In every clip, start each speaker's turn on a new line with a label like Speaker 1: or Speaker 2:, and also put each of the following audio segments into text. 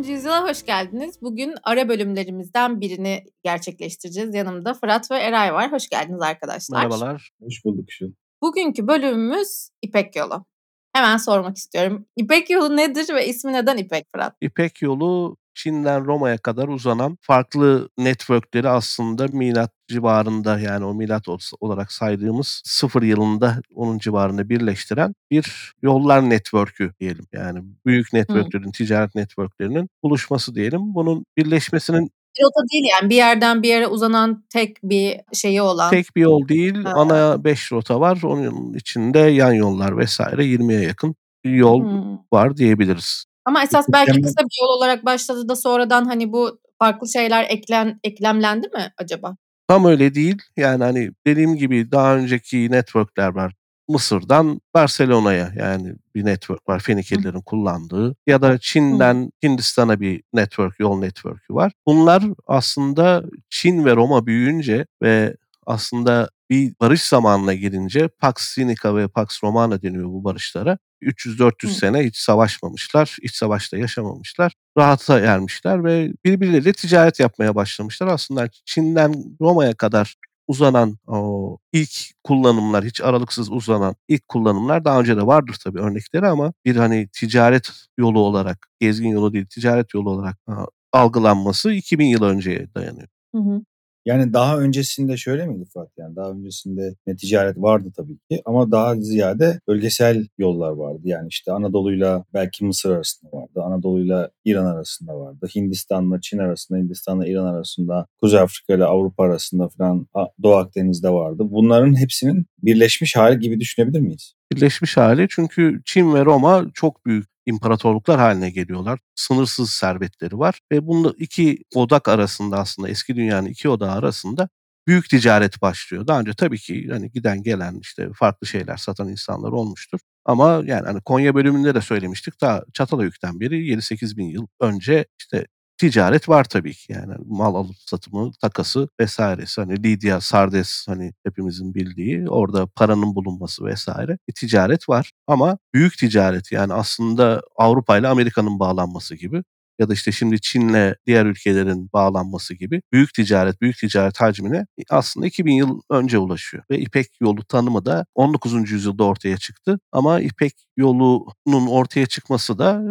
Speaker 1: Muhteşem 13. yüzyıla hoş geldiniz. Bugün ara bölümlerimizden birini gerçekleştireceğiz. Yanımda Fırat ve Eray var. Hoş geldiniz arkadaşlar.
Speaker 2: Merhabalar.
Speaker 3: Hoş bulduk şu.
Speaker 1: Bugünkü bölümümüz İpek Yolu. Hemen sormak istiyorum. İpek Yolu nedir ve ismi neden İpek Fırat?
Speaker 2: İpek Yolu Çin'den Roma'ya kadar uzanan farklı networkleri aslında milat civarında yani o milat olarak saydığımız sıfır yılında onun civarında birleştiren bir yollar network'ü diyelim. Yani büyük networklerin, Hı. ticaret networklerinin buluşması diyelim. Bunun birleşmesinin
Speaker 1: bir rota değil yani bir yerden bir yere uzanan tek bir şeyi olan.
Speaker 2: Tek bir yol değil. Ha. Ana 5 rota var. Onun içinde yan yollar vesaire 20'ye yakın yol hmm. var diyebiliriz.
Speaker 1: Ama esas belki kısa bir yol olarak başladı da sonradan hani bu farklı şeyler eklen eklemlendi mi acaba?
Speaker 2: Tam öyle değil. Yani hani dediğim gibi daha önceki networkler var. Mısır'dan Barcelona'ya yani bir network var Fenikelilerin kullandığı ya da Çin'den Hindistan'a bir network, yol network'ü var. Bunlar aslında Çin ve Roma büyüyünce ve aslında bir barış zamanına girince Pax Sinica ve Pax Romana deniyor bu barışlara. 300-400 sene hiç savaşmamışlar, iç savaşta yaşamamışlar. Rahata ermişler ve birbirleriyle ticaret yapmaya başlamışlar. Aslında Çin'den Roma'ya kadar uzanan o ilk kullanımlar, hiç aralıksız uzanan ilk kullanımlar daha önce de vardır tabii örnekleri ama bir hani ticaret yolu olarak, gezgin yolu değil, ticaret yolu olarak algılanması 2000 yıl önceye dayanıyor. Hı hı.
Speaker 3: Yani daha öncesinde şöyle miydi Fuat? Yani daha öncesinde ne ticaret vardı tabii ki ama daha ziyade bölgesel yollar vardı. Yani işte Anadolu'yla belki Mısır arasında vardı. Anadolu'yla İran arasında vardı. Hindistan'la Çin arasında, Hindistan'la İran arasında, Kuzey Afrika ile Avrupa arasında falan Doğu Akdeniz'de vardı. Bunların hepsinin birleşmiş hali gibi düşünebilir miyiz?
Speaker 2: Birleşmiş hali çünkü Çin ve Roma çok büyük imparatorluklar haline geliyorlar. Sınırsız servetleri var ve bunda iki odak arasında aslında eski dünyanın iki odağı arasında büyük ticaret başlıyor. Daha önce tabii ki hani giden gelen işte farklı şeyler satan insanlar olmuştur. Ama yani hani Konya bölümünde de söylemiştik ta Çatalhöyük'ten beri 7-8 bin yıl önce işte ticaret var tabii ki yani mal alıp satımı, takası vesairesi. Hani Lidya, Sardes hani hepimizin bildiği orada paranın bulunması vesaire bir ticaret var. Ama büyük ticaret yani aslında Avrupa ile Amerika'nın bağlanması gibi ya da işte şimdi Çin'le diğer ülkelerin bağlanması gibi büyük ticaret, büyük ticaret hacmine aslında 2000 yıl önce ulaşıyor. Ve İpek yolu tanımı da 19. yüzyılda ortaya çıktı. Ama İpek yolunun ortaya çıkması da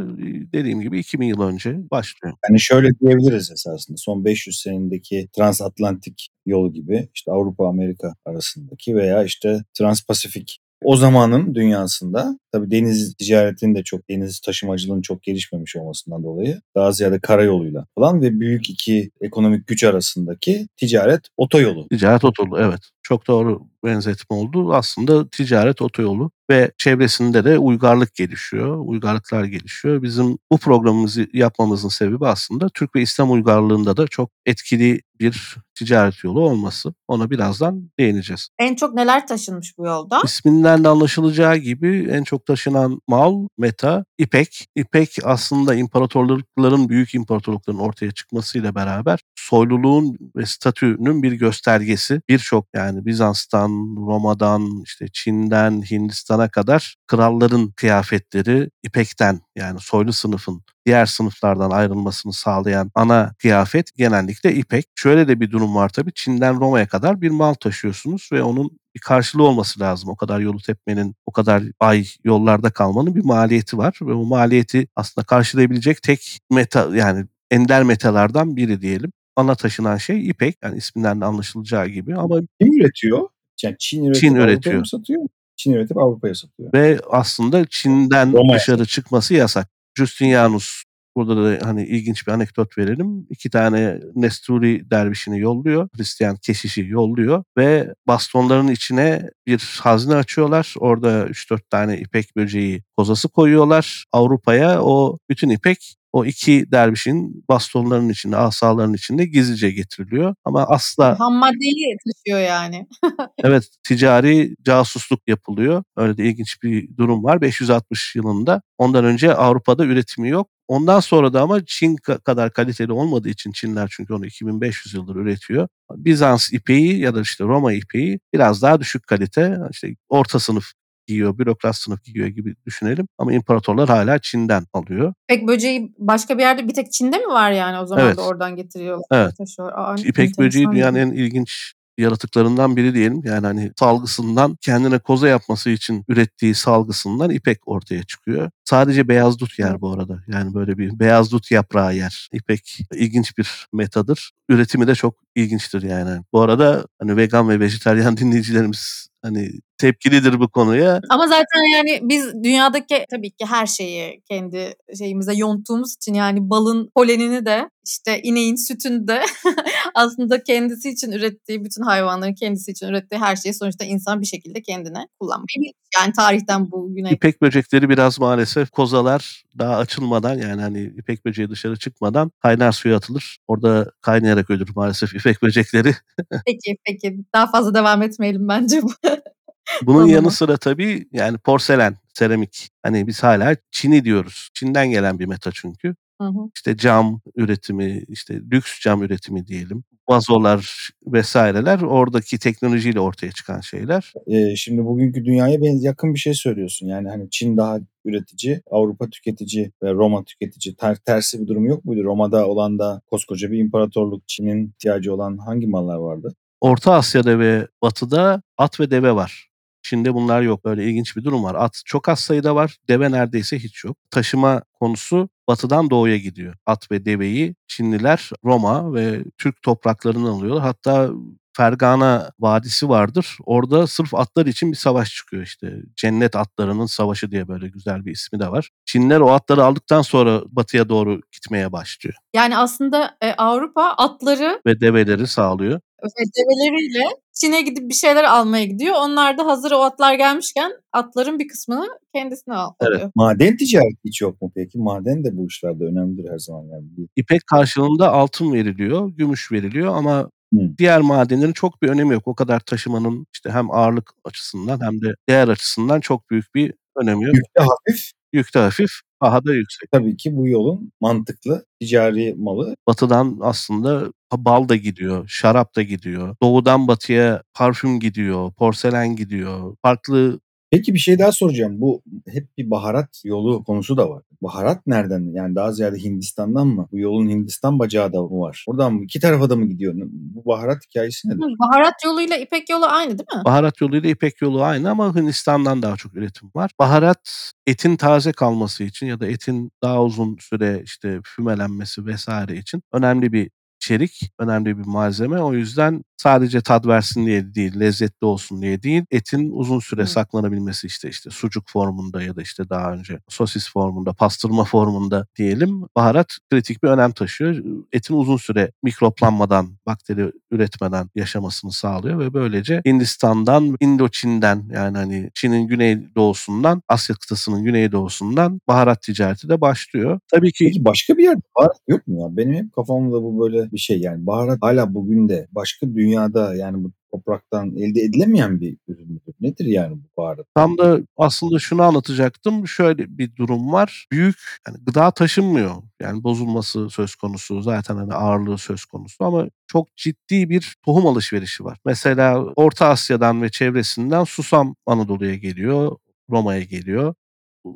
Speaker 2: dediğim gibi 2000 yıl önce başlıyor.
Speaker 3: Yani şöyle diyebiliriz esasında son 500 senedeki transatlantik yol gibi işte Avrupa Amerika arasındaki veya işte Transpasifik o zamanın dünyasında tabii deniz ticaretinin de çok deniz taşımacılığının çok gelişmemiş olmasından dolayı daha ziyade karayoluyla falan ve büyük iki ekonomik güç arasındaki ticaret otoyolu.
Speaker 2: Ticaret otoyolu evet. Çok doğru benzetme oldu. Aslında ticaret otoyolu ve çevresinde de uygarlık gelişiyor, uygarlıklar gelişiyor. Bizim bu programımızı yapmamızın sebebi aslında Türk ve İslam uygarlığında da çok etkili bir ticaret yolu olması. Ona birazdan değineceğiz.
Speaker 1: En çok neler taşınmış bu yolda?
Speaker 2: İsminden de anlaşılacağı gibi en çok taşınan mal, meta, ipek. İpek aslında imparatorlukların, büyük imparatorlukların ortaya çıkmasıyla beraber soyluluğun ve statünün bir göstergesi. Birçok yani Bizans'tan, Roma'dan, işte Çin'den, Hindistan'a kadar kralların kıyafetleri ipekten yani soylu sınıfın diğer sınıflardan ayrılmasını sağlayan ana kıyafet genellikle ipek. Şöyle de bir durum var tabii. Çin'den Roma'ya kadar bir mal taşıyorsunuz ve onun bir karşılığı olması lazım. O kadar yolu tepmenin, o kadar ay yollarda kalmanın bir maliyeti var ve bu maliyeti aslında karşılayabilecek tek meta yani ender metalardan biri diyelim. Ana taşınan şey ipek yani isminden de anlaşılacağı gibi ama
Speaker 3: kim üretiyor? Yani Çin üretip Çin üretiyor. satıyor? Çin üretip Avrupa'ya satıyor.
Speaker 2: Ve aslında Çin'den Roma dışarı çıkması yasak. Justinianus Burada da hani ilginç bir anekdot verelim. İki tane Nesturi dervişini yolluyor. Hristiyan keşişi yolluyor ve bastonların içine bir hazine açıyorlar. Orada 3-4 tane ipek böceği kozası koyuyorlar. Avrupa'ya o bütün ipek o iki dervişin bastonlarının içinde, asaların içinde gizlice getiriliyor. Ama asla...
Speaker 1: Ham maddeyi taşıyor yani.
Speaker 2: evet, ticari casusluk yapılıyor. Öyle de ilginç bir durum var. 560 yılında. Ondan önce Avrupa'da üretimi yok. Ondan sonra da ama Çin kadar kaliteli olmadığı için Çinler çünkü onu 2500 yıldır üretiyor. Bizans ipeği ya da işte Roma ipeği biraz daha düşük kalite, işte orta sınıf giyiyor, bürokrat sınıf giyiyor gibi düşünelim. Ama imparatorlar hala Çin'den alıyor.
Speaker 1: İpek böceği başka bir yerde bir tek Çin'de mi var yani o zaman
Speaker 2: Evet.
Speaker 1: da oradan getiriyorlar.
Speaker 2: Evet.
Speaker 1: taşıyorlar. Aa,
Speaker 2: İpek böceği dünyanın en ilginç yaratıklarından biri diyelim. Yani hani salgısından kendine koza yapması için ürettiği salgısından ipek ortaya çıkıyor. Sadece beyaz dut yer bu arada. Yani böyle bir beyaz dut yaprağı yer. İpek ilginç bir metadır. Üretimi de çok ilginçtir yani. Bu arada hani vegan ve vejetaryen dinleyicilerimiz hani tepkilidir bu konuya.
Speaker 1: Ama zaten yani biz dünyadaki tabii ki her şeyi kendi şeyimize yonttuğumuz için yani balın polenini de işte ineğin sütünü de aslında kendisi için ürettiği bütün hayvanların kendisi için ürettiği her şeyi sonuçta insan bir şekilde kendine kullanmayı. Yani tarihten bugüne
Speaker 2: İpek böcekleri biraz maalesef kozalar daha açılmadan yani hani ipek böceği dışarı çıkmadan kaynar suya atılır. Orada kaynayarak ölür maalesef ipek böcekleri.
Speaker 1: peki peki daha fazla devam etmeyelim bence bu.
Speaker 2: Bunun
Speaker 1: Tamam.
Speaker 2: yanı sıra tabii yani porselen, seramik. Hani biz hala Çin'i diyoruz. Çin'den gelen bir meta çünkü.
Speaker 1: Hı hı.
Speaker 2: İşte cam üretimi, işte lüks cam üretimi diyelim. Vazolar vesaireler oradaki teknolojiyle ortaya çıkan şeyler.
Speaker 3: Ee, şimdi bugünkü dünyaya benz yakın bir şey söylüyorsun. Yani hani Çin daha üretici, Avrupa tüketici ve Roma tüketici. Ter, tersi bir durum yok muydu? Roma'da olan da koskoca bir imparatorluk. Çin'in ihtiyacı olan hangi mallar vardı?
Speaker 2: Orta Asya'da ve Batı'da at ve deve var. Çin'de bunlar yok. Böyle ilginç bir durum var. At çok az sayıda var. Deve neredeyse hiç yok. Taşıma konusu batıdan doğuya gidiyor. At ve deveyi Çinliler Roma ve Türk topraklarından alıyorlar. Hatta Fergana Vadisi vardır. Orada sırf atlar için bir savaş çıkıyor işte. Cennet atlarının savaşı diye böyle güzel bir ismi de var. Çinliler o atları aldıktan sonra batıya doğru gitmeye başlıyor.
Speaker 1: Yani aslında e, Avrupa atları
Speaker 2: Ve develeri sağlıyor.
Speaker 1: ve develeriyle Çin'e gidip bir şeyler almaya gidiyor. Onlar da hazır o atlar gelmişken atların bir kısmını kendisine al-
Speaker 2: Evet.
Speaker 1: alıyor.
Speaker 3: Maden ticareti hiç yok mu peki? Maden de bu işlerde önemlidir her zaman. Yani.
Speaker 2: İpek karşılığında altın veriliyor, gümüş veriliyor ama
Speaker 3: Hı.
Speaker 2: diğer madenlerin çok bir önemi yok. O kadar taşımanın işte hem ağırlık açısından hem de değer açısından çok büyük bir önemi yok.
Speaker 3: Yükte hafif
Speaker 2: Yük de hafif, daha da yüksek.
Speaker 3: tabii ki bu yolun mantıklı ticari malı.
Speaker 2: Batıdan aslında bal da gidiyor, şarap da gidiyor. Doğudan batıya parfüm gidiyor, porselen gidiyor. Farklı
Speaker 3: Peki bir şey daha soracağım. Bu hep bir baharat yolu konusu da var. Baharat nereden? Yani daha ziyade Hindistan'dan mı? Bu yolun Hindistan bacağı da mı var? Oradan mı? İki tarafa da mı gidiyor? Bu baharat hikayesi nedir?
Speaker 1: Baharat yoluyla İpek yolu aynı değil mi?
Speaker 2: baharat yoluyla İpek yolu aynı ama Hindistan'dan daha çok üretim var. Baharat etin taze kalması için ya da etin daha uzun süre işte fümelenmesi vesaire için önemli bir içerik, önemli bir malzeme. O yüzden sadece tat versin diye değil, lezzetli olsun diye değil, etin uzun süre
Speaker 1: Hı.
Speaker 2: saklanabilmesi işte işte sucuk formunda ya da işte daha önce sosis formunda, pastırma formunda diyelim. Baharat kritik bir önem taşıyor. Etin uzun süre mikroplanmadan, bakteri üretmeden yaşamasını sağlıyor ve böylece Hindistan'dan, Indoçin'den yani hani Çin'in güneydoğusundan, Asya kıtasının güneydoğusundan baharat ticareti de başlıyor. Tabii ki
Speaker 3: Peki başka bir yerde baharat yok mu ya? Benim hep kafamda bu böyle bir şey yani baharat hala bugün de başka dünyada yani bu topraktan elde edilemeyen bir ürün müdür? Nedir yani bu baharat?
Speaker 2: Tam da aslında şunu anlatacaktım. Şöyle bir durum var. Büyük yani gıda taşınmıyor. Yani bozulması söz konusu. Zaten hani ağırlığı söz konusu ama çok ciddi bir tohum alışverişi var. Mesela Orta Asya'dan ve çevresinden susam Anadolu'ya geliyor. Roma'ya geliyor.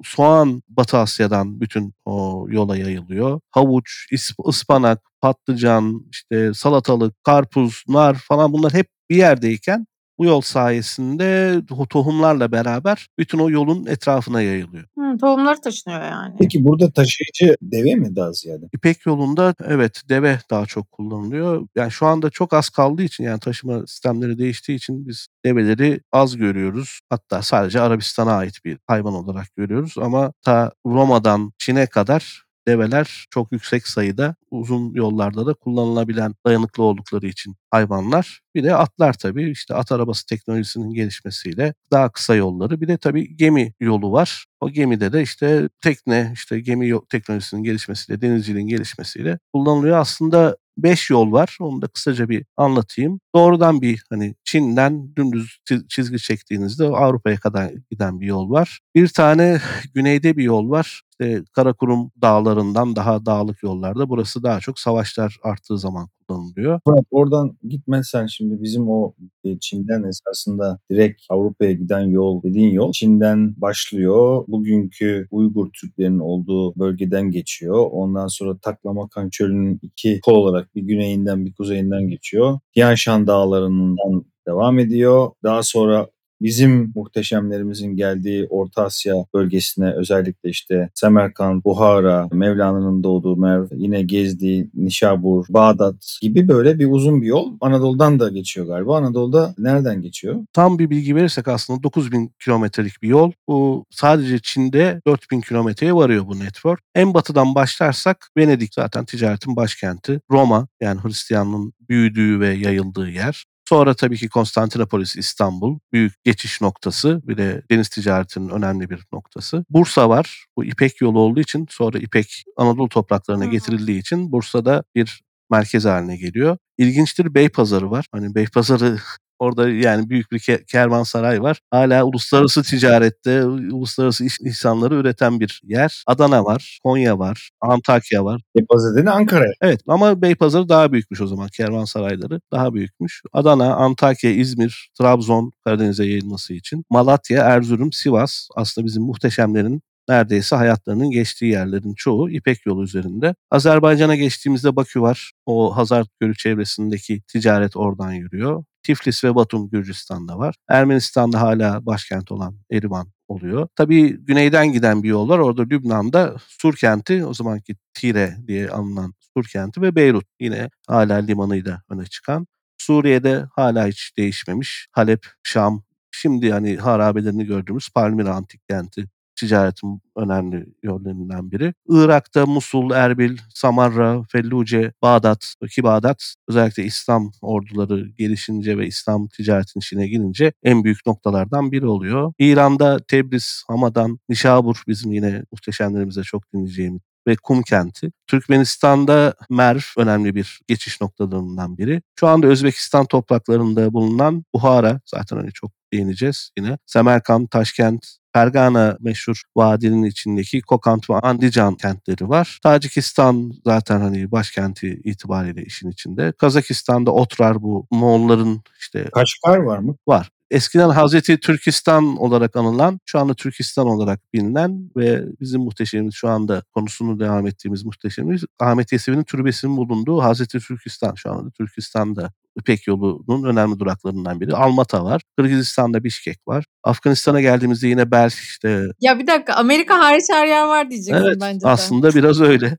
Speaker 2: Soğan Batı Asya'dan bütün o yola yayılıyor. Havuç, ıspanak, patlıcan, işte salatalık, karpuz, nar falan bunlar hep bir yerdeyken bu yol sayesinde to- tohumlarla beraber bütün o yolun etrafına yayılıyor.
Speaker 1: Hı, tohumları taşınıyor yani.
Speaker 3: Peki burada taşıyıcı deve mi daha ziyade?
Speaker 2: İpek yolunda evet deve daha çok kullanılıyor. Yani şu anda çok az kaldığı için yani taşıma sistemleri değiştiği için biz develeri az görüyoruz. Hatta sadece Arabistan'a ait bir hayvan olarak görüyoruz ama ta Roma'dan Çin'e kadar develer çok yüksek sayıda uzun yollarda da kullanılabilen dayanıklı oldukları için hayvanlar. Bir de atlar tabii işte at arabası teknolojisinin gelişmesiyle daha kısa yolları bir de tabii gemi yolu var. O gemide de işte tekne işte gemi teknolojisinin gelişmesiyle denizciliğin gelişmesiyle kullanılıyor. Aslında 5 yol var. Onu da kısaca bir anlatayım. Doğrudan bir hani Çin'den dümdüz çizgi çektiğinizde Avrupa'ya kadar giden bir yol var. Bir tane güneyde bir yol var. İşte Karakurum dağlarından daha dağlık yollarda. Burası daha çok savaşlar arttığı zaman kullanılıyor.
Speaker 3: Evet, oradan gitmezsen şimdi bizim o e, Çin'den esasında direkt Avrupa'ya giden yol dediğin yol Çin'den başlıyor. Bugünkü Uygur Türklerinin olduğu bölgeden geçiyor. Ondan sonra Taklamakan Çölü'nün iki kol olarak bir güneyinden bir kuzeyinden geçiyor. Tianshan Dağları'ndan devam ediyor. Daha sonra bizim muhteşemlerimizin geldiği Orta Asya bölgesine özellikle işte Semerkant, Buhara, Mevlana'nın doğduğu Merv, yine Gezdi, Nişabur, Bağdat gibi böyle bir uzun bir yol Anadolu'dan da geçiyor galiba. Anadolu'da nereden geçiyor?
Speaker 2: Tam bir bilgi verirsek aslında 9000 kilometrelik bir yol. Bu sadece Çin'de 4000 kilometreye varıyor bu network. En batıdan başlarsak Venedik zaten ticaretin başkenti. Roma yani Hristiyanlığın büyüdüğü ve yayıldığı yer. Sonra tabii ki Konstantinopolis, İstanbul büyük geçiş noktası bir de deniz ticaretinin önemli bir noktası. Bursa var. Bu İpek yolu olduğu için sonra İpek Anadolu topraklarına getirildiği için Bursa'da bir merkez haline geliyor. İlginçtir Beypazarı var. Hani Beypazarı Orada yani büyük bir kervansaray var. Hala uluslararası ticarette uluslararası iş insanları üreten bir yer. Adana var, Konya var, Antakya var.
Speaker 3: Beypazarı dedi Ankara.
Speaker 2: Evet ama Beypazarı daha büyükmüş o zaman kervansarayları daha büyükmüş. Adana, Antakya, İzmir, Trabzon Karadeniz'e yayılması için. Malatya, Erzurum, Sivas aslında bizim muhteşemlerin neredeyse hayatlarının geçtiği yerlerin çoğu İpek yolu üzerinde. Azerbaycan'a geçtiğimizde Bakü var. O Hazar Gölü çevresindeki ticaret oradan yürüyor. Tiflis ve Batum Gürcistan'da var. Ermenistan'da hala başkent olan Erivan oluyor. Tabii güneyden giden bir yol var. Orada Lübnan'da Sur kenti, o zamanki Tire diye anılan Sur kenti ve Beyrut yine hala limanıyla öne çıkan. Suriye'de hala hiç değişmemiş. Halep, Şam, şimdi hani harabelerini gördüğümüz Palmira antik kenti ticaretin önemli yönlerinden biri. Irak'ta Musul, Erbil, Samarra, Felluce, Bağdat ki Bağdat özellikle İslam orduları gelişince ve İslam ticaretin içine girince en büyük noktalardan biri oluyor. İran'da Tebriz, Hamadan, Nişabur bizim yine muhteşemlerimize çok dinleyeceğimiz ve kum kenti. Türkmenistan'da Merv önemli bir geçiş noktalarından biri. Şu anda Özbekistan topraklarında bulunan Buhara zaten hani çok değineceğiz yine. Semerkant, Taşkent, Fergana meşhur vadinin içindeki Kokant ve Andijan kentleri var. Tacikistan zaten hani başkenti itibariyle işin içinde. Kazakistan'da Otrar bu Moğolların işte...
Speaker 3: Kaşgar var mı?
Speaker 2: Var. Eskiden Hazreti Türkistan olarak anılan, şu anda Türkistan olarak bilinen ve bizim muhteşemimiz şu anda konusunu devam ettiğimiz muhteşemimiz Ahmet Yesevi'nin türbesinin bulunduğu Hazreti Türkistan. Şu anda Türkistan'da İpek yolunun önemli duraklarından biri. Almata var. Kırgızistan'da Bişkek var. Afganistan'a geldiğimizde yine Belk işte.
Speaker 1: Ya bir dakika Amerika hariç her yer var diyeceksin
Speaker 2: evet,
Speaker 1: bence de.
Speaker 2: Aslında biraz öyle.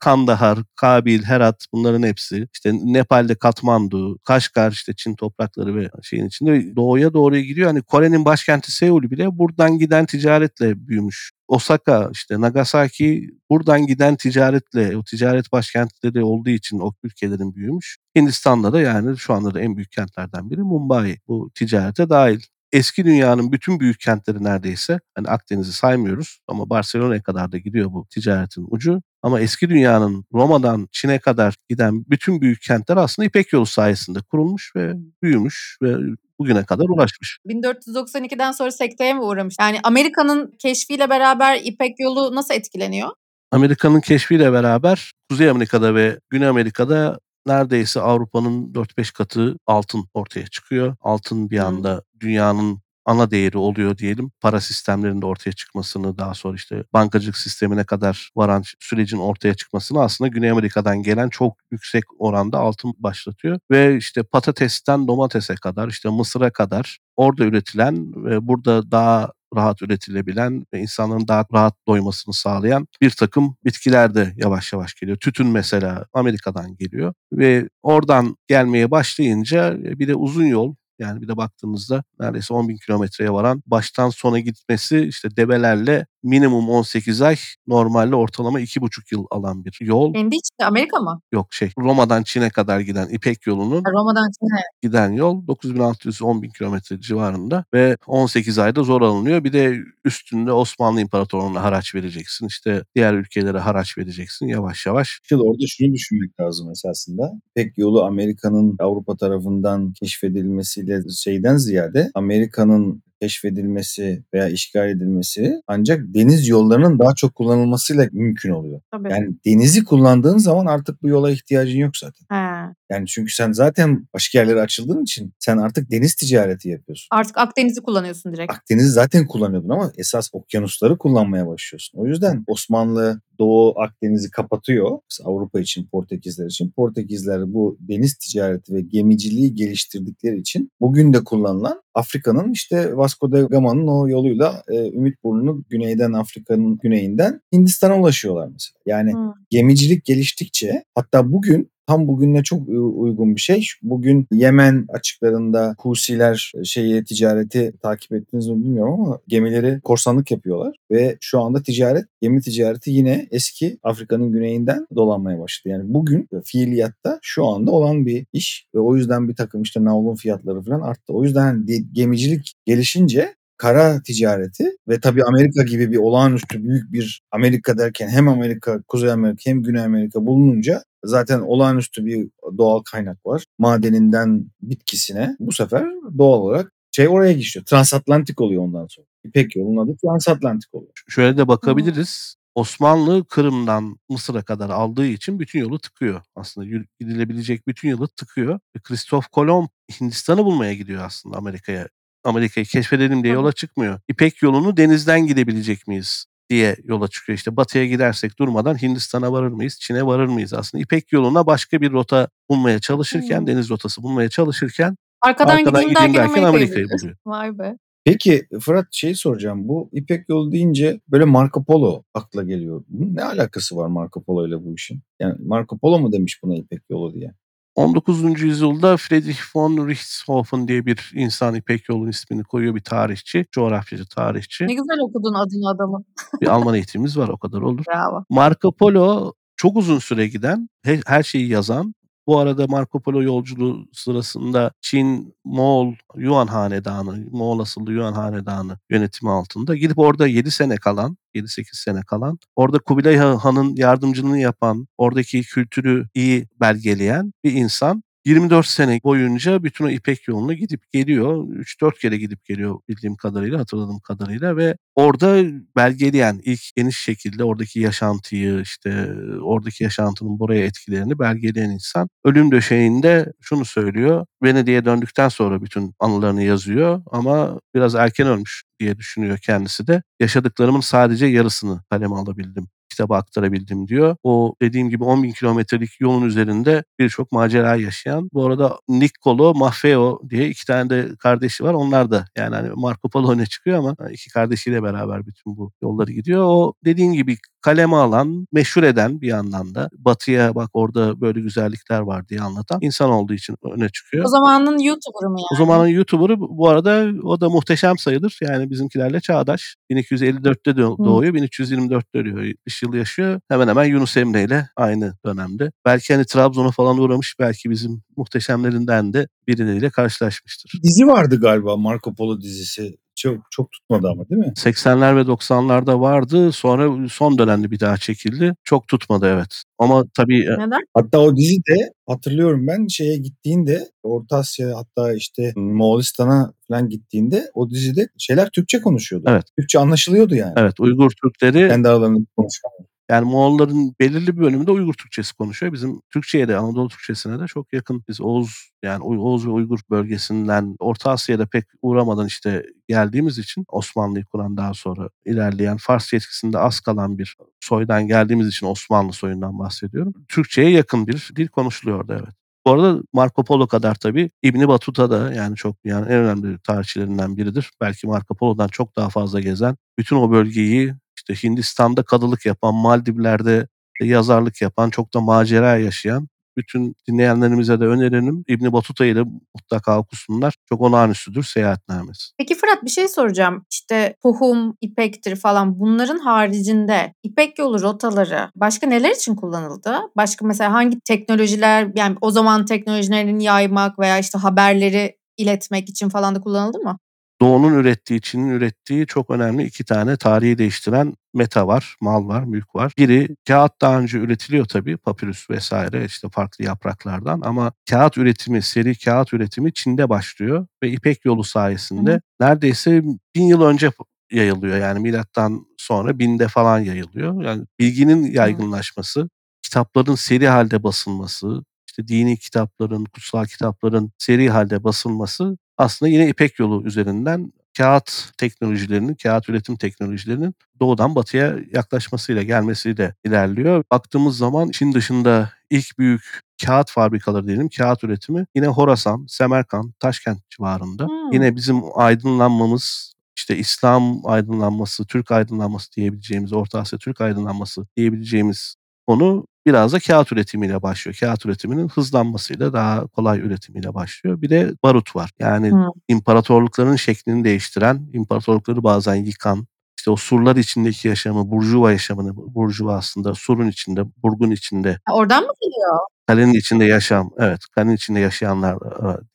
Speaker 2: Kandahar, Kabil, Herat bunların hepsi. İşte Nepal'de Katmandu, Kaşgar işte Çin toprakları ve şeyin içinde doğuya doğru gidiyor. Hani Kore'nin başkenti Seul bile buradan giden ticaretle büyümüş. Osaka, işte Nagasaki buradan giden ticaretle, o ticaret başkentleri olduğu için o ülkelerin büyümüş. Hindistan'da da yani şu anda da en büyük kentlerden biri Mumbai. Bu ticarete dahil eski dünyanın bütün büyük kentleri neredeyse hani Akdeniz'i saymıyoruz ama Barcelona'ya kadar da gidiyor bu ticaretin ucu. Ama eski dünyanın Roma'dan Çin'e kadar giden bütün büyük kentler aslında İpek yolu sayesinde kurulmuş ve büyümüş ve bugüne kadar ulaşmış.
Speaker 1: 1492'den sonra sekteye mi uğramış? Yani Amerika'nın keşfiyle beraber İpek yolu nasıl etkileniyor?
Speaker 2: Amerika'nın keşfiyle beraber Kuzey Amerika'da ve Güney Amerika'da neredeyse Avrupa'nın 4-5 katı altın ortaya çıkıyor. Altın bir anda dünyanın ana değeri oluyor diyelim. Para sistemlerinde ortaya çıkmasını daha sonra işte bankacılık sistemine kadar varan sürecin ortaya çıkmasını aslında Güney Amerika'dan gelen çok yüksek oranda altın başlatıyor. Ve işte patatesten domatese kadar işte mısıra kadar orada üretilen ve burada daha rahat üretilebilen ve insanların daha rahat doymasını sağlayan bir takım bitkiler de yavaş yavaş geliyor. Tütün mesela Amerika'dan geliyor ve oradan gelmeye başlayınca bir de uzun yol yani bir de baktığımızda neredeyse 10 bin kilometreye varan baştan sona gitmesi işte develerle minimum 18 ay, normalde ortalama 2,5 yıl alan bir yol.
Speaker 1: Kendi içinde Amerika mı?
Speaker 2: Yok şey, Roma'dan Çin'e kadar giden İpek Yolu'nun
Speaker 1: Roma'dan Çin'e.
Speaker 2: giden yol 9600-10.000 kilometre civarında ve 18 ayda zor alınıyor. Bir de üstünde Osmanlı İmparatorluğu'na haraç vereceksin. İşte diğer ülkelere haraç vereceksin yavaş yavaş.
Speaker 3: İşte orada şunu düşünmek lazım esasında. İpek yolu Amerika'nın Avrupa tarafından keşfedilmesiyle şeyden ziyade Amerika'nın keşfedilmesi veya işgal edilmesi ancak deniz yollarının daha çok kullanılmasıyla mümkün oluyor.
Speaker 1: Tabii.
Speaker 3: Yani denizi kullandığın zaman artık bu yola ihtiyacın yok zaten.
Speaker 1: He.
Speaker 3: Yani çünkü sen zaten başka yerlere açıldığın için sen artık deniz ticareti yapıyorsun.
Speaker 1: Artık Akdeniz'i kullanıyorsun direkt.
Speaker 3: Akdeniz'i zaten kullanıyordun ama esas okyanusları kullanmaya başlıyorsun. O yüzden Osmanlı Doğu Akdeniz'i kapatıyor. Mesela Avrupa için, Portekizler için. Portekizler bu deniz ticareti ve gemiciliği geliştirdikleri için bugün de kullanılan Afrika'nın işte Vasco da Gama'nın o yoluyla e, Ümitburnu'nun güneyden Afrika'nın güneyinden Hindistan'a ulaşıyorlar mesela. Yani
Speaker 1: Hı.
Speaker 3: gemicilik geliştikçe hatta bugün tam bugünle çok uygun bir şey. Bugün Yemen açıklarında Husiler e, şeyi ticareti takip ettiniz mi bilmiyorum ama gemileri korsanlık yapıyorlar ve şu anda ticaret gemi ticareti yine eski Afrika'nın güneyinden dolanmaya başladı. Yani bugün fiiliyatta şu anda olan bir iş ve o yüzden bir takım işte navlun fiyatları falan arttı. O yüzden de- gemicilik gelişince kara ticareti ve tabii Amerika gibi bir olağanüstü büyük bir Amerika derken hem Amerika, Kuzey Amerika hem Güney Amerika bulununca zaten olağanüstü bir doğal kaynak var. Madeninden bitkisine bu sefer doğal olarak şey oraya geçiyor. Transatlantik oluyor ondan sonra. İpek yolunun adı transatlantik oluyor.
Speaker 2: Şöyle de bakabiliriz. Osmanlı Kırım'dan Mısır'a kadar aldığı için bütün yolu tıkıyor. Aslında gidilebilecek bütün yolu tıkıyor. Ve Christoph Kolomb Hindistan'ı bulmaya gidiyor aslında Amerika'ya. Amerika'yı keşfedelim diye yola çıkmıyor. İpek yolunu denizden gidebilecek miyiz diye yola çıkıyor. İşte batıya gidersek durmadan Hindistan'a varır mıyız, Çin'e varır mıyız? Aslında İpek yoluna başka bir rota bulmaya çalışırken,
Speaker 1: Hmm.
Speaker 2: deniz rotası bulmaya çalışırken
Speaker 1: Arkadan,
Speaker 2: arkadan
Speaker 1: gideyim derken, Amerika'yı,
Speaker 2: Amerika'yı
Speaker 1: buluyor.
Speaker 2: buluyor.
Speaker 1: Vay be.
Speaker 3: Peki Fırat şeyi soracağım. Bu İpek yolu deyince böyle Marco Polo akla geliyor. Bunun ne alakası var Marco Polo ile bu işin? Yani Marco Polo mu demiş buna İpek yolu diye?
Speaker 2: 19. yüzyılda Friedrich von Richthofen diye bir insan İpek yolunun ismini koyuyor bir tarihçi, coğrafyacı, tarihçi.
Speaker 1: Ne güzel okudun adını adamın.
Speaker 2: Bir Alman eğitimimiz var o kadar olur.
Speaker 1: Bravo.
Speaker 2: Marco Polo çok uzun süre giden, he- her şeyi yazan. Bu arada Marco Polo yolculuğu sırasında Çin, Moğol, Yuan Hanedanı, Moğol asıllı Yuan Hanedanı yönetimi altında gidip orada 7 sene kalan, 7-8 sene kalan, orada Kubilay Han'ın yardımcılığını yapan, oradaki kültürü iyi belgeleyen bir insan. 24 sene boyunca bütün o İpek yolunu gidip geliyor. 3-4 kere gidip geliyor bildiğim kadarıyla, hatırladığım kadarıyla ve orada belgeleyen ilk geniş şekilde oradaki yaşantıyı işte oradaki yaşantının buraya etkilerini belgeleyen insan ölüm döşeğinde şunu söylüyor. Venedik'e döndükten sonra bütün anılarını yazıyor ama biraz erken ölmüş diye düşünüyor kendisi de. Yaşadıklarımın sadece yarısını kaleme alabildim kitaba aktarabildim diyor. O dediğim gibi 10 bin kilometrelik yolun üzerinde birçok macera yaşayan. Bu arada Niccolo Maffeo diye iki tane de kardeşi var. Onlar da yani hani Marco Polo öne çıkıyor ama iki kardeşiyle beraber bütün bu yolları gidiyor. O dediğim gibi kaleme alan, meşhur eden bir yandan da batıya bak orada böyle güzellikler var diye anlatan insan olduğu için öne çıkıyor.
Speaker 1: O zamanın YouTuber'ı mı yani?
Speaker 2: O zamanın YouTuber'ı bu arada o da muhteşem sayılır. Yani bizimkilerle çağdaş. 1254'te doğ- doğuyor, 1324'te ölüyor. 70 yıl yaşıyor. Hemen hemen Yunus Emre ile aynı dönemde. Belki hani Trabzon'a falan uğramış. Belki bizim muhteşemlerinden de birileriyle karşılaşmıştır.
Speaker 3: Dizi vardı galiba Marco Polo dizisi. Çok çok tutmadı ama değil mi?
Speaker 2: 80'ler ve 90'larda vardı. Sonra son dönemde bir daha çekildi. Çok tutmadı evet. Ama tabii e,
Speaker 1: Neden?
Speaker 3: Hatta o dizi de hatırlıyorum ben şeye gittiğinde Orta Asya hatta işte Moğolistan'a falan gittiğinde o dizide şeyler Türkçe konuşuyordu.
Speaker 2: Evet.
Speaker 3: Türkçe anlaşılıyordu yani.
Speaker 2: evet Uygur Türkleri
Speaker 3: Kendi aralarında konuşuyorlar.
Speaker 2: Yani Moğolların belirli bir bölümünde Uygur Türkçesi konuşuyor. Bizim Türkçe'ye de Anadolu Türkçesine de çok yakın. Biz Oğuz yani Oğuz ve Uygur bölgesinden Orta Asya'da pek uğramadan işte geldiğimiz için Osmanlı'yı kuran daha sonra ilerleyen Fars etkisinde az kalan bir soydan geldiğimiz için Osmanlı soyundan bahsediyorum. Türkçe'ye yakın bir dil konuşuluyordu evet. Bu arada Marco Polo kadar tabii İbni Batuta da yani çok yani en önemli tarihçilerinden biridir. Belki Marco Polo'dan çok daha fazla gezen, bütün o bölgeyi işte Hindistan'da kadılık yapan, Maldivler'de yazarlık yapan, çok da macera yaşayan bütün dinleyenlerimize de önerelim. İbni Batuta'yı da mutlaka okusunlar. Çok olağanüstüdür seyahatnamesi.
Speaker 1: Peki Fırat bir şey soracağım. İşte tohum, ipektir falan bunların haricinde İpek yolu rotaları başka neler için kullanıldı? Başka mesela hangi teknolojiler yani o zaman teknolojilerini yaymak veya işte haberleri iletmek için falan da kullanıldı mı?
Speaker 2: Doğu'nun ürettiği, Çin'in ürettiği çok önemli iki tane tarihi değiştiren meta var, mal var, mülk var. Biri kağıt daha önce üretiliyor tabii, papirüs vesaire işte farklı yapraklardan ama kağıt üretimi, seri kağıt üretimi Çin'de başlıyor ve İpek yolu sayesinde Hı. neredeyse bin yıl önce yayılıyor. Yani milattan sonra binde falan yayılıyor. Yani bilginin yaygınlaşması, kitapların seri halde basılması, işte dini kitapların, kutsal kitapların seri halde basılması aslında yine İpek yolu üzerinden kağıt teknolojilerinin, kağıt üretim teknolojilerinin doğudan batıya yaklaşmasıyla gelmesiyle ilerliyor. Baktığımız zaman Çin dışında ilk büyük kağıt fabrikaları diyelim, kağıt üretimi yine Horasan, Semerkant, Taşkent civarında. Hmm. Yine bizim aydınlanmamız, işte İslam aydınlanması, Türk aydınlanması diyebileceğimiz, Orta Asya Türk aydınlanması diyebileceğimiz konu biraz da kağıt üretimiyle başlıyor. Kağıt üretiminin hızlanmasıyla daha kolay üretimiyle başlıyor. Bir de barut var. Yani hmm. imparatorlukların şeklini değiştiren, imparatorlukları bazen yıkan, işte o surlar içindeki yaşamı, burjuva yaşamını, burjuva aslında surun içinde, burgun içinde.
Speaker 1: Oradan mı geliyor?
Speaker 2: Kalenin içinde yaşam, evet kalenin içinde yaşayanlar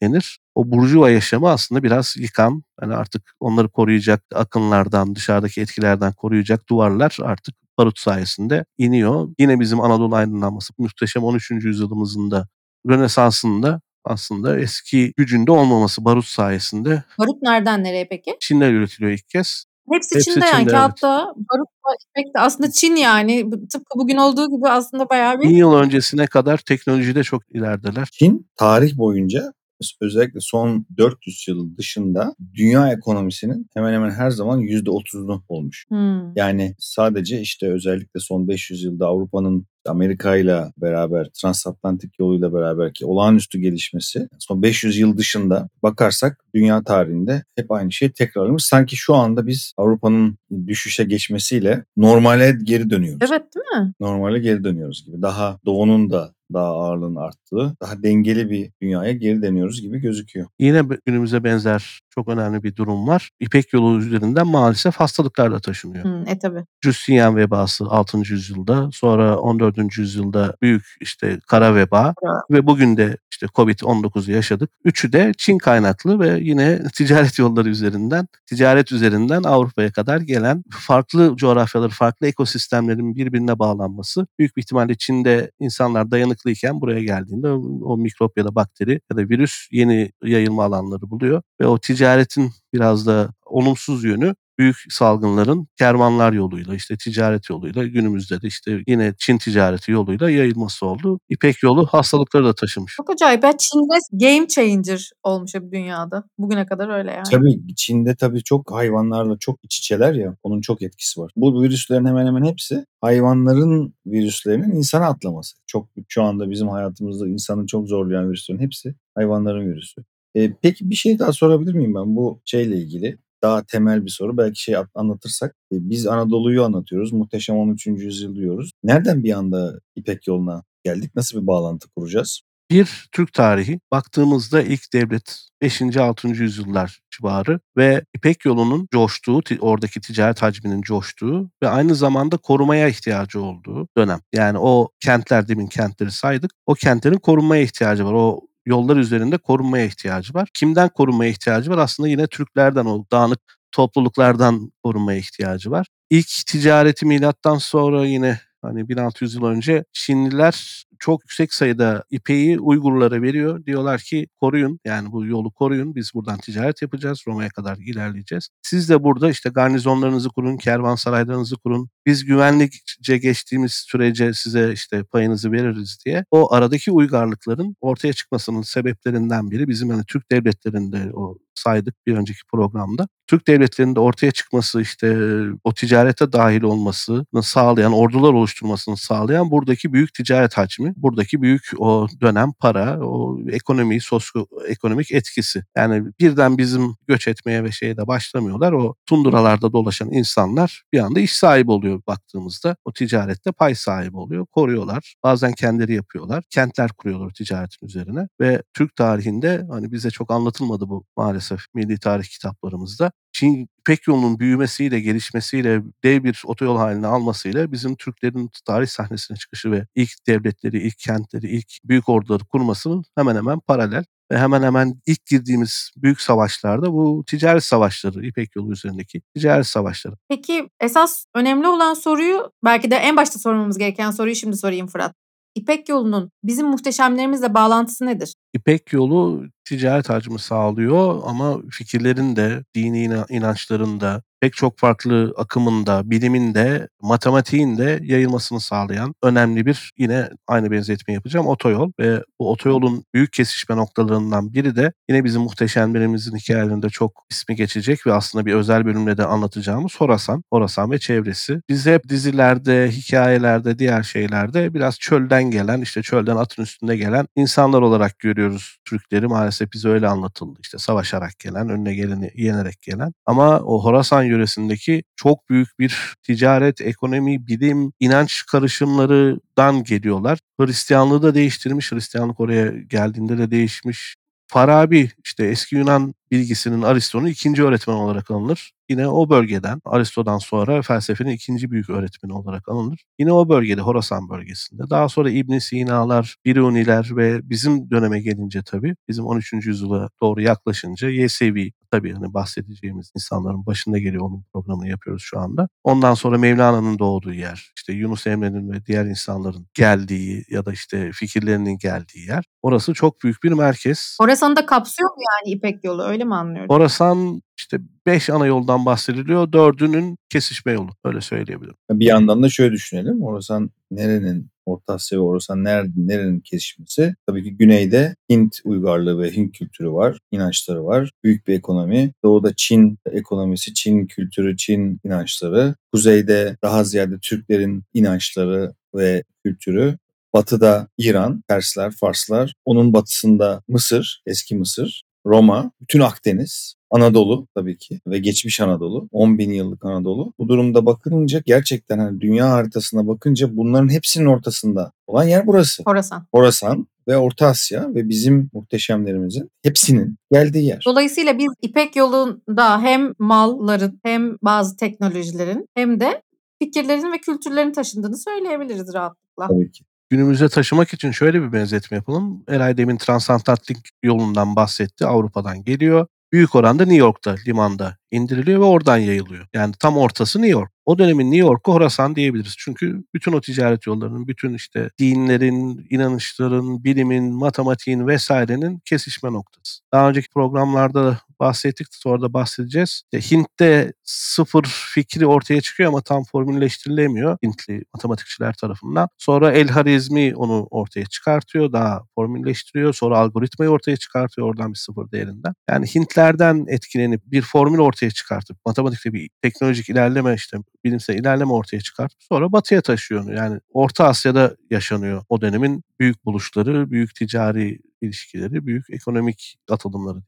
Speaker 2: denir. O burjuva yaşamı aslında biraz yıkan, yani artık onları koruyacak akınlardan, dışarıdaki etkilerden koruyacak duvarlar artık barut sayesinde iniyor. Yine bizim Anadolu aydınlanması muhteşem 13. yüzyılımızın da Rönesans'ında aslında eski gücünde olmaması barut sayesinde.
Speaker 1: Barut nereden nereye peki?
Speaker 2: Çin'de üretiliyor ilk kez.
Speaker 1: Hepsi, Hepsi Çin'de, Çin'de yani evet. kağıtta, barutla, ipekte aslında Çin yani tıpkı bugün olduğu gibi aslında bayağı bir...
Speaker 2: Bin yıl öncesine kadar teknolojide çok ilerideler.
Speaker 3: Çin tarih boyunca özellikle son 400 yıl dışında dünya ekonomisinin hemen hemen her zaman %30'unu olmuş. Hmm. Yani sadece işte özellikle son 500 yılda Avrupa'nın Amerika ile beraber transatlantik yoluyla beraber ki olağanüstü gelişmesi son 500 yıl dışında bakarsak dünya tarihinde hep aynı şey tekrarlamış. Sanki şu anda biz Avrupa'nın düşüşe geçmesiyle normale geri dönüyoruz.
Speaker 1: Evet değil mi?
Speaker 3: Normale geri dönüyoruz gibi. Daha doğunun da daha ağırlığın arttığı, daha dengeli bir dünyaya geri dönüyoruz gibi gözüküyor.
Speaker 2: Yine günümüze benzer çok önemli bir durum var. İpek yolu üzerinden maalesef hastalıklar da taşınıyor.
Speaker 1: Hmm, e tabi.
Speaker 2: Justinian vebası 6. yüzyılda, sonra 14. yüzyılda büyük işte kara veba evet. ve bugün de işte Covid-19'u yaşadık. Üçü de Çin kaynaklı ve yine ticaret yolları üzerinden, ticaret üzerinden Avrupa'ya kadar gelen farklı coğrafyaları, farklı ekosistemlerin birbirine bağlanması. Büyük bir ihtimalle Çin'de insanlar dayanıklıyken buraya geldiğinde o mikrop ya da bakteri ya da virüs yeni yayılma alanları buluyor ve o ticaretin biraz da olumsuz yönü büyük salgınların kervanlar yoluyla işte ticaret yoluyla günümüzde de işte yine Çin ticareti yoluyla yayılması oldu. İpek yolu hastalıkları da taşımış.
Speaker 1: Çok acayip. Ya Çin'de game changer olmuş bir dünyada. Bugüne kadar öyle yani.
Speaker 3: Tabii Çin'de tabii çok hayvanlarla çok iç içeler ya. Onun çok etkisi var. Bu virüslerin hemen hemen hepsi hayvanların virüslerinin insana atlaması. Çok şu anda bizim hayatımızda insanı çok zorlayan virüslerin hepsi hayvanların virüsü. E, peki bir şey daha sorabilir miyim ben bu şeyle ilgili? Daha temel bir soru. Belki şey anlatırsak. E, biz Anadolu'yu anlatıyoruz. Muhteşem 13. yüzyıl diyoruz. Nereden bir anda İpek yoluna geldik? Nasıl bir bağlantı kuracağız?
Speaker 2: Bir Türk tarihi baktığımızda ilk devlet 5. 6. yüzyıllar civarı ve İpek yolunun coştuğu, oradaki ticaret hacminin coştuğu ve aynı zamanda korumaya ihtiyacı olduğu dönem. Yani o kentler demin kentleri saydık. O kentlerin korunmaya ihtiyacı var. O yollar üzerinde korunmaya ihtiyacı var. Kimden korunmaya ihtiyacı var? Aslında yine Türklerden o dağınık topluluklardan korunmaya ihtiyacı var. İlk ticareti milattan sonra yine hani 1600 yıl önce Çinliler çok yüksek sayıda ipeyi Uygurlara veriyor. Diyorlar ki koruyun yani bu yolu koruyun biz buradan ticaret yapacağız Roma'ya kadar ilerleyeceğiz. Siz de burada işte garnizonlarınızı kurun, kervansaraylarınızı kurun. Biz güvenlikçe geçtiğimiz sürece size işte payınızı veririz diye. O aradaki uygarlıkların ortaya çıkmasının sebeplerinden biri bizim hani Türk devletlerinde o saydık bir önceki programda. Türk devletlerinde ortaya çıkması işte o ticarete dahil olmasını sağlayan, ordular oluşturmasını sağlayan buradaki büyük ticaret hacmi turizmi buradaki büyük o dönem para, o ekonomi, sosyoekonomik etkisi. Yani birden bizim göç etmeye ve şeye de başlamıyorlar. O tunduralarda dolaşan insanlar bir anda iş sahibi oluyor baktığımızda. O ticarette pay sahibi oluyor. Koruyorlar. Bazen kendileri yapıyorlar. Kentler kuruyorlar ticaretin üzerine ve Türk tarihinde hani bize çok anlatılmadı bu maalesef milli tarih kitaplarımızda. Çin İpek yolunun büyümesiyle, gelişmesiyle, dev bir otoyol haline almasıyla bizim Türklerin tarih sahnesine çıkışı ve ilk devletleri, ilk kentleri, ilk büyük orduları kurmasının hemen hemen paralel ve hemen hemen ilk girdiğimiz büyük savaşlarda bu ticaret savaşları, İpek yolu üzerindeki ticaret savaşları.
Speaker 1: Peki esas önemli olan soruyu belki de en başta sormamız gereken soruyu şimdi sorayım Fırat. İpek yolunun bizim muhteşemlerimizle bağlantısı nedir?
Speaker 2: İpek yolu ticaret hacmi sağlıyor ama fikirlerin de, dini inançların da, pek çok farklı akımında, biliminde, matematiğin de yayılmasını sağlayan önemli bir yine aynı benzetme yapacağım otoyol ve bu otoyolun büyük kesişme noktalarından biri de yine bizim muhteşemlerimizin hikayelerinde çok ismi geçecek ve aslında bir özel bölümde de anlatacağımız Horasan, Horasan ve çevresi. Biz hep dizilerde, hikayelerde, diğer şeylerde biraz çölden gelen, işte çölden atın üstünde gelen insanlar olarak görüyoruz Türkleri. Maalesef bize öyle anlatıldı. İşte savaşarak gelen, önüne geleni yenerek gelen. Ama o Horasan yöresindeki çok büyük bir ticaret, ekonomi, bilim, inanç karışımlarından geliyorlar. Hristiyanlığı da değiştirmiş. Hristiyanlık oraya geldiğinde de değişmiş. Farabi işte eski Yunan bilgisinin Aristo'nun ikinci öğretmen olarak alınır. Yine o bölgeden Aristo'dan sonra felsefenin ikinci büyük öğretmeni olarak alınır. Yine o bölgede Horasan bölgesinde. Daha sonra İbn Sina'lar, Biruniler ve bizim döneme gelince tabii bizim 13. yüzyıla doğru yaklaşınca Yesevi tabii hani bahsedeceğimiz insanların başında geliyor onun programını yapıyoruz şu anda. Ondan sonra Mevlana'nın doğduğu yer, işte Yunus Emre'nin ve diğer insanların geldiği ya da işte fikirlerinin geldiği yer. Orası çok büyük bir merkez.
Speaker 1: Horasan'ı da kapsıyor mu yani İpek yolu öyle mi anlıyorum?
Speaker 2: Horasan işte beş ana yoldan bahsediliyor. Dördünün kesişme yolu. Öyle söyleyebilirim.
Speaker 3: Bir yandan da şöyle düşünelim. Orasan nerenin Orta Asya ve Orasan nerenin kesişmesi? Tabii ki güneyde Hint uygarlığı ve Hint kültürü var, inançları var. Büyük bir ekonomi. Doğuda Çin ekonomisi, Çin kültürü, Çin inançları. Kuzeyde daha ziyade Türklerin inançları ve kültürü. Batıda İran, Persler, Farslar. Onun batısında Mısır, eski Mısır. Roma, bütün Akdeniz, Anadolu tabii ki ve geçmiş Anadolu, 10 bin yıllık Anadolu. Bu durumda bakınca gerçekten hani dünya haritasına bakınca bunların hepsinin ortasında olan yer burası.
Speaker 1: Horasan.
Speaker 3: Horasan ve Orta Asya ve bizim muhteşemlerimizin hepsinin geldiği yer.
Speaker 1: Dolayısıyla biz İpek yolunda hem malların hem bazı teknolojilerin hem de fikirlerin ve kültürlerin taşındığını söyleyebiliriz rahatlıkla.
Speaker 3: Tabii ki
Speaker 2: günümüze taşımak için şöyle bir benzetme yapalım. Eray demin transatlantik yolundan bahsetti. Avrupa'dan geliyor. Büyük oranda New York'ta limanda indiriliyor ve oradan yayılıyor. Yani tam ortası New York. O dönemin New York'u Horasan diyebiliriz. Çünkü bütün o ticaret yollarının, bütün işte dinlerin, inanışların, bilimin, matematiğin vesairenin kesişme noktası. Daha önceki programlarda bahsettik, sonra da bahsedeceğiz. İşte Hint'te sıfır fikri ortaya çıkıyor ama tam formülleştirilemiyor Hintli matematikçiler tarafından. Sonra El Harizmi onu ortaya çıkartıyor, daha formülleştiriyor. Sonra algoritmayı ortaya çıkartıyor oradan bir sıfır değerinden. Yani Hintlerden etkilenip bir formül ortaya çıkartıp matematikte bir teknolojik ilerleme işte bilimsel ilerleme ortaya çıkartıp sonra batıya taşıyor. Yani Orta Asya'da yaşanıyor o dönemin büyük buluşları, büyük ticari ilişkileri, büyük ekonomik atılımları.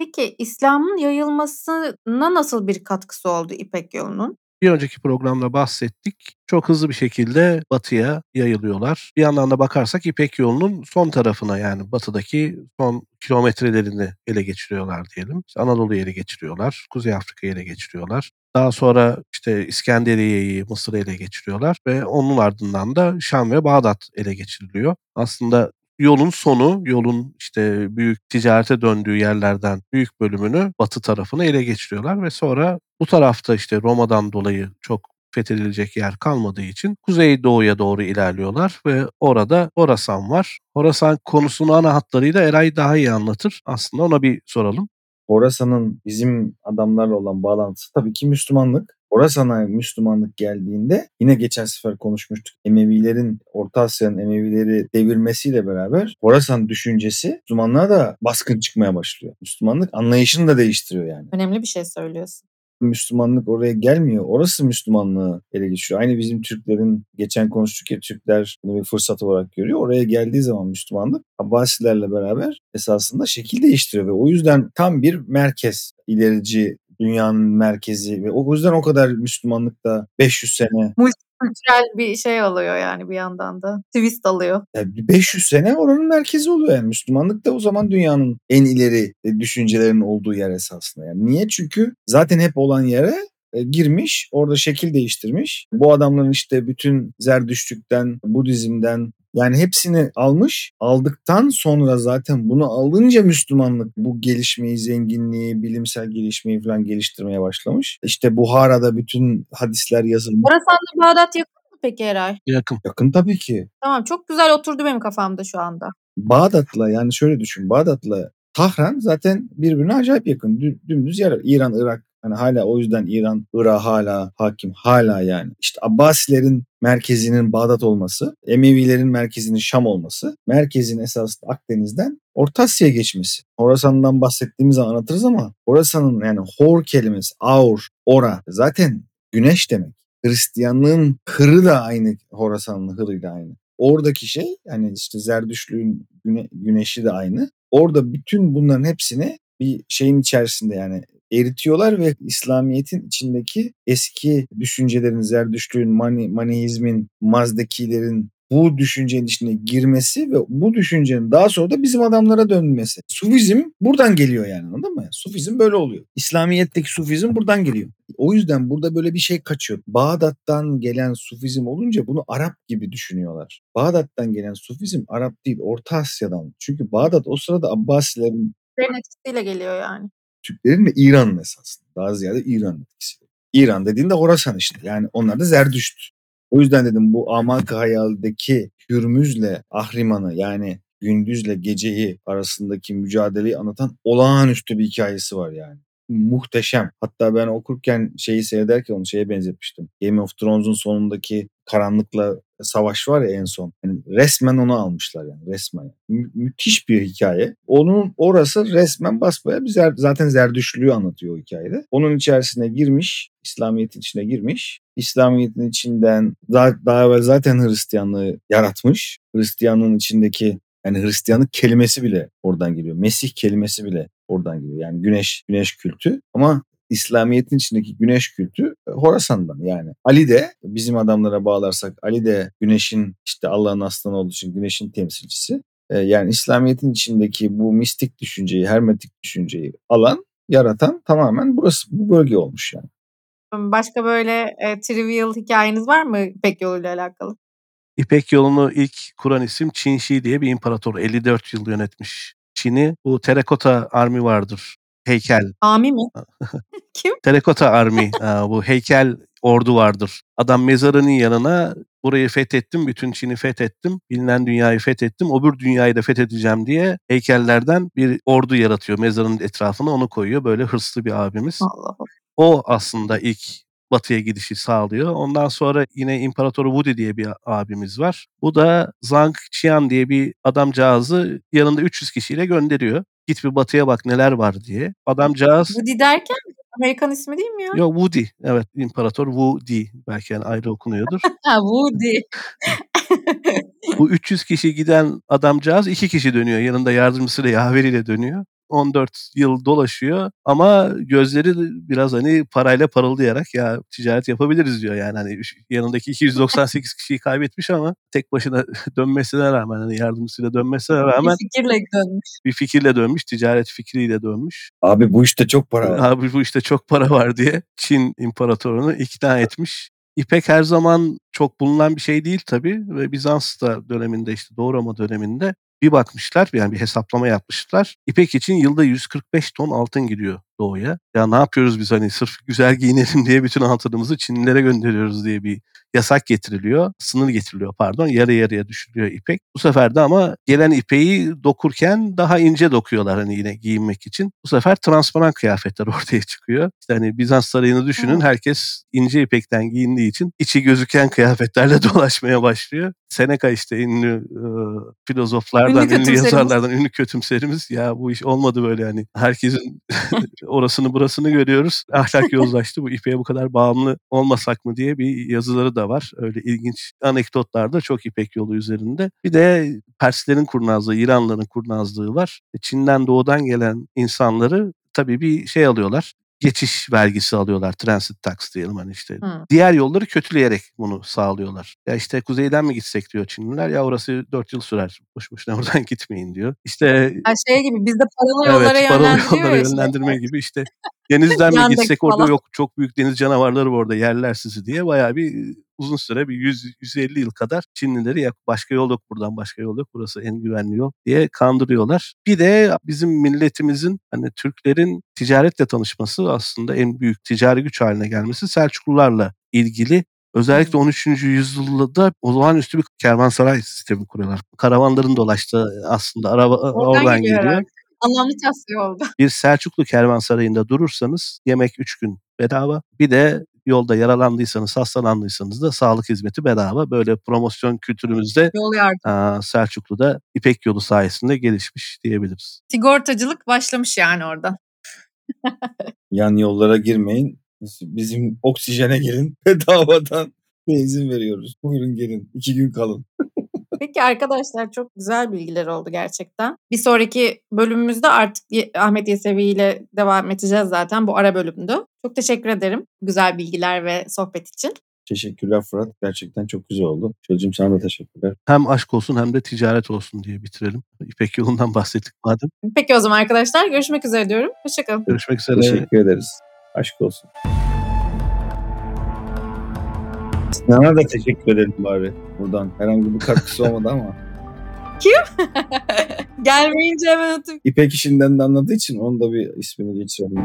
Speaker 1: Peki İslam'ın yayılmasına nasıl bir katkısı oldu İpek yolunun?
Speaker 2: Bir önceki programda bahsettik. Çok hızlı bir şekilde batıya yayılıyorlar. Bir yandan da bakarsak İpek yolunun son tarafına yani batıdaki son kilometrelerini ele geçiriyorlar diyelim. İşte Anadolu'yu ele geçiriyorlar. Kuzey Afrika'yı ele geçiriyorlar. Daha sonra işte İskenderiye'yi, Mısır'ı ele geçiriyorlar ve onun ardından da Şam ve Bağdat ele geçiriliyor. Aslında yolun sonu, yolun işte büyük ticarete döndüğü yerlerden büyük bölümünü batı tarafına ele geçiriyorlar ve sonra bu tarafta işte Roma'dan dolayı çok fethedilecek yer kalmadığı için kuzey doğuya doğru ilerliyorlar ve orada Horasan var. Horasan konusunu ana hatlarıyla Eray daha iyi anlatır. Aslında ona bir soralım.
Speaker 3: Horasan'ın bizim adamlarla olan bağlantısı tabii ki Müslümanlık. Horasan'a Müslümanlık geldiğinde yine geçen sefer konuşmuştuk. Emevilerin, Orta Asya'nın Emevileri devirmesiyle beraber Horasan düşüncesi Müslümanlığa da baskın çıkmaya başlıyor. Müslümanlık anlayışını da değiştiriyor yani.
Speaker 1: Önemli bir şey söylüyorsun.
Speaker 3: Müslümanlık oraya gelmiyor. Orası Müslümanlığı ele geçiyor. Aynı bizim Türklerin geçen konuştuk ya Türkler bunu bir fırsat olarak görüyor. Oraya geldiği zaman Müslümanlık Abbasilerle beraber esasında şekil değiştiriyor ve o yüzden tam bir merkez ilerici dünyanın merkezi ve o yüzden o kadar Müslümanlıkta 500 sene
Speaker 1: Kültürel bir şey alıyor yani bir yandan da. Twist alıyor.
Speaker 3: yani 500 sene oranın merkezi oluyor yani Müslümanlık da o zaman dünyanın en ileri e, düşüncelerin olduğu yer esasında. Yani niye? Çünkü zaten hep olan yere e, girmiş, orada şekil değiştirmiş. Bu adamların işte bütün Zerdüştlükten, Budizm'den yani hepsini almış. Aldıktan sonra zaten bunu alınca Müslümanlık bu gelişmeyi, zenginliği, bilimsel gelişmeyi falan geliştirmeye başlamış. İşte Buhara'da bütün hadisler yazılmış.
Speaker 1: Horasan'la Bağdat yakın mı peki Eray?
Speaker 2: Yakın.
Speaker 3: Yakın tabii ki.
Speaker 1: Tamam çok güzel oturdu benim kafamda şu anda.
Speaker 3: Bağdat'la yani şöyle düşün. Bağdat'la Tahran zaten birbirine acayip yakın. Dü- Dümdüz yer. İran, Irak. Hani hala o yüzden İran, Irak hala hakim. Hala yani. İşte Abbasilerin merkezinin Bağdat olması, Emevilerin merkezinin Şam olması, merkezin esas Akdeniz'den Orta Asya'ya geçmesi. Horasan'dan bahsettiğimiz zaman anlatırız ama Horasan'ın yani Hor kelimesi, Aur, Ora zaten güneş demek. Hristiyanlığın hırı da aynı Horasan'ın hırıyla aynı. Oradaki şey yani işte Zerdüştlüğün güne- güneşi de aynı. Orada bütün bunların hepsini bir şeyin içerisinde yani eritiyorlar ve İslamiyet'in içindeki eski düşüncelerin, Zerdüştlüğün, Mani, Maniizmin, Mazdakilerin bu düşüncenin içine girmesi ve bu düşüncenin daha sonra da bizim adamlara dönmesi. Sufizm buradan geliyor yani anladın mı? Sufizm böyle oluyor. İslamiyet'teki Sufizm buradan geliyor. O yüzden burada böyle bir şey kaçıyor. Bağdat'tan gelen Sufizm olunca bunu Arap gibi düşünüyorlar. Bağdat'tan gelen Sufizm Arap değil, Orta Asya'dan. Çünkü Bağdat o sırada Abbasilerin
Speaker 1: etkisiyle geliyor yani.
Speaker 3: Türklerin ve İran'ın esasında. Daha ziyade İran etkisi. İran dediğinde Horasan işte. Yani onlar da Zerdüşt. O yüzden dedim bu Amak Hayal'deki Hürmüz'le Ahriman'ı yani gündüzle geceyi arasındaki mücadeleyi anlatan olağanüstü bir hikayesi var yani. Muhteşem. Hatta ben okurken şeyi seyrederken onu şeye benzetmiştim. Game of Thrones'un sonundaki karanlıkla savaş var ya en son. Yani resmen onu almışlar yani resmen. Mü- müthiş bir hikaye. Onun orası resmen basbaya bir zer- zaten zerdüşlüğü anlatıyor o hikayede. Onun içerisine girmiş, İslamiyet'in içine girmiş. İslamiyet'in içinden daha, daha evvel zaten Hristiyanlığı yaratmış. Hristiyanlığın içindeki yani Hristiyanlık kelimesi bile oradan geliyor. Mesih kelimesi bile oradan geliyor. Yani güneş güneş kültü ama İslamiyet'in içindeki güneş kültü e, Horasan'dan yani. Ali de bizim adamlara bağlarsak Ali de güneşin işte Allah'ın aslanı olduğu için güneşin temsilcisi. E, Yani İslamiyet'in içindeki bu mistik düşünceyi, hermetik düşünceyi alan, yaratan tamamen burası bu bölge olmuş yani.
Speaker 1: Başka böyle e, trivial hikayeniz var mı İpek yoluyla alakalı?
Speaker 2: İpek yolunu ilk kuran isim Çin Shi diye bir imparator. 54 yıl yönetmiş Çin'i. Bu Terakota Army vardır. Heykel.
Speaker 1: Ami mi? Kim?
Speaker 2: Terakota Army. Aa, bu heykel ordu vardır. Adam mezarının yanına burayı fethettim, bütün Çin'i fethettim, bilinen dünyayı fethettim, öbür dünyayı da fethedeceğim diye heykellerden bir ordu yaratıyor. Mezarın etrafına onu koyuyor. Böyle hırslı bir abimiz.
Speaker 1: Allah Allah.
Speaker 2: O aslında ilk batıya gidişi sağlıyor. Ondan sonra yine İmparator Wudi diye bir abimiz var. Bu da Zhang Qian diye bir adamcağızı yanında 300 kişiyle gönderiyor. Git bir batıya bak neler var diye. Adamcağız
Speaker 1: Woody derken Amerikan ismi değil mi ya?
Speaker 2: Yo Woody. Evet İmparator Woody. Belki yani ayrı okunuyordur.
Speaker 1: Woody.
Speaker 2: Bu 300 kişi giden adamcağız iki kişi dönüyor. Yanında yardımcısıyla yaveriyle dönüyor. 14 yıl dolaşıyor ama gözleri biraz hani parayla parıldayarak ya ticaret yapabiliriz diyor yani hani yanındaki 298 kişiyi kaybetmiş ama tek başına dönmesine rağmen hani yardımcısıyla dönmesine rağmen
Speaker 1: Bir fikirle dönmüş.
Speaker 2: bir fikirle dönmüş ticaret fikriyle dönmüş.
Speaker 3: Abi bu işte çok para var.
Speaker 2: Abi bu işte çok para var diye Çin imparatorunu ikna etmiş. İpek her zaman çok bulunan bir şey değil tabii ve Bizans da döneminde işte Doğu Roma döneminde bir bakmışlar yani bir hesaplama yapmışlar. İpek için yılda 145 ton altın gidiyor doğuya. Ya ne yapıyoruz biz hani sırf güzel giyinelim diye bütün altınımızı Çinlilere gönderiyoruz diye bir yasak getiriliyor. Sınır getiriliyor pardon. Yarı yarıya düşürülüyor ipek. Bu sefer de ama gelen ipeği dokurken daha ince dokuyorlar hani yine giyinmek için. Bu sefer transparan kıyafetler ortaya çıkıyor. İşte hani Bizans sarayını düşünün. Herkes ince ipekten giyindiği için içi gözüken kıyafetlerle dolaşmaya başlıyor. Seneca işte ünlü e, filozoflardan,
Speaker 1: Ünlü
Speaker 2: ünlü, yazarlardan ünlü kötümserimiz. Ya bu iş olmadı böyle hani. Herkesin orasını burasını görüyoruz. Ahlak yozlaştı. Bu İpek'e bu kadar bağımlı olmasak mı diye bir yazıları da var. Öyle ilginç anekdotlar da çok İpek yolu üzerinde. Bir de Perslerin kurnazlığı, İranlıların kurnazlığı var. Çin'den doğudan gelen insanları tabii bir şey alıyorlar geçiş vergisi alıyorlar. Transit tax diyelim hani işte.
Speaker 1: Hı.
Speaker 2: Diğer yolları kötüleyerek bunu sağlıyorlar. Ya işte kuzeyden mi gitsek diyor Çinliler. Ya orası 4 yıl sürer. Boş boşuna oradan gitmeyin diyor. İşte
Speaker 1: Ha, şey gibi bizde paralı yollara
Speaker 2: evet paralı
Speaker 1: yönlendiriyor
Speaker 2: yollara
Speaker 1: işte.
Speaker 2: yönlendirme gibi işte denizden mi gitsek orada yok çok büyük deniz canavarları var orada yerler sizi diye bayağı bir uzun süre bir 100 150 yıl kadar Çinlileri ya başka yol yok buradan başka yol yok burası en güvenli yol diye kandırıyorlar. Bir de bizim milletimizin hani Türklerin ticaretle tanışması aslında en büyük ticari güç haline gelmesi Selçuklularla ilgili. Özellikle
Speaker 1: Hı.
Speaker 2: 13. yüzyılda olağanüstü bir kervansaray sistemi kuruyorlar. Karavanların dolaştığı aslında araba oradan,
Speaker 1: geliyor
Speaker 2: geliyor.
Speaker 1: Anlamlı tasfiye oldu.
Speaker 2: Bir Selçuklu kervansarayında durursanız yemek 3 gün bedava. Bir de yolda yaralandıysanız, hastalandıysanız da sağlık hizmeti bedava. Böyle promosyon kültürümüzde aa, Selçuklu'da İpek yolu sayesinde gelişmiş diyebiliriz.
Speaker 1: Sigortacılık başlamış yani orada.
Speaker 3: Yan yollara girmeyin. Bizim oksijene gelin. Bedavadan benzin veriyoruz. Buyurun gelin. iki gün kalın.
Speaker 1: Peki arkadaşlar çok güzel bilgiler oldu gerçekten. Bir sonraki bölümümüzde artık Ahmet Yesevi ile devam edeceğiz zaten. Bu ara bölümdü. Çok teşekkür ederim güzel bilgiler ve sohbet için.
Speaker 3: Teşekkürler Fırat. Gerçekten çok güzel oldu. Çocuğum sana da teşekkürler.
Speaker 2: Hem aşk olsun hem de ticaret olsun diye bitirelim. İpek yolundan bahsettik madem.
Speaker 1: Peki o zaman arkadaşlar görüşmek üzere diyorum. Hoşçakalın.
Speaker 2: Görüşmek üzere.
Speaker 3: Teşekkür ederiz. Aşk olsun. Sana da teşekkür ederim bari buradan. Herhangi bir katkısı olmadı ama.
Speaker 1: Gelmeyince hemen atıp
Speaker 3: İpek işinden de anladığı için onun da bir ismini geçirelim.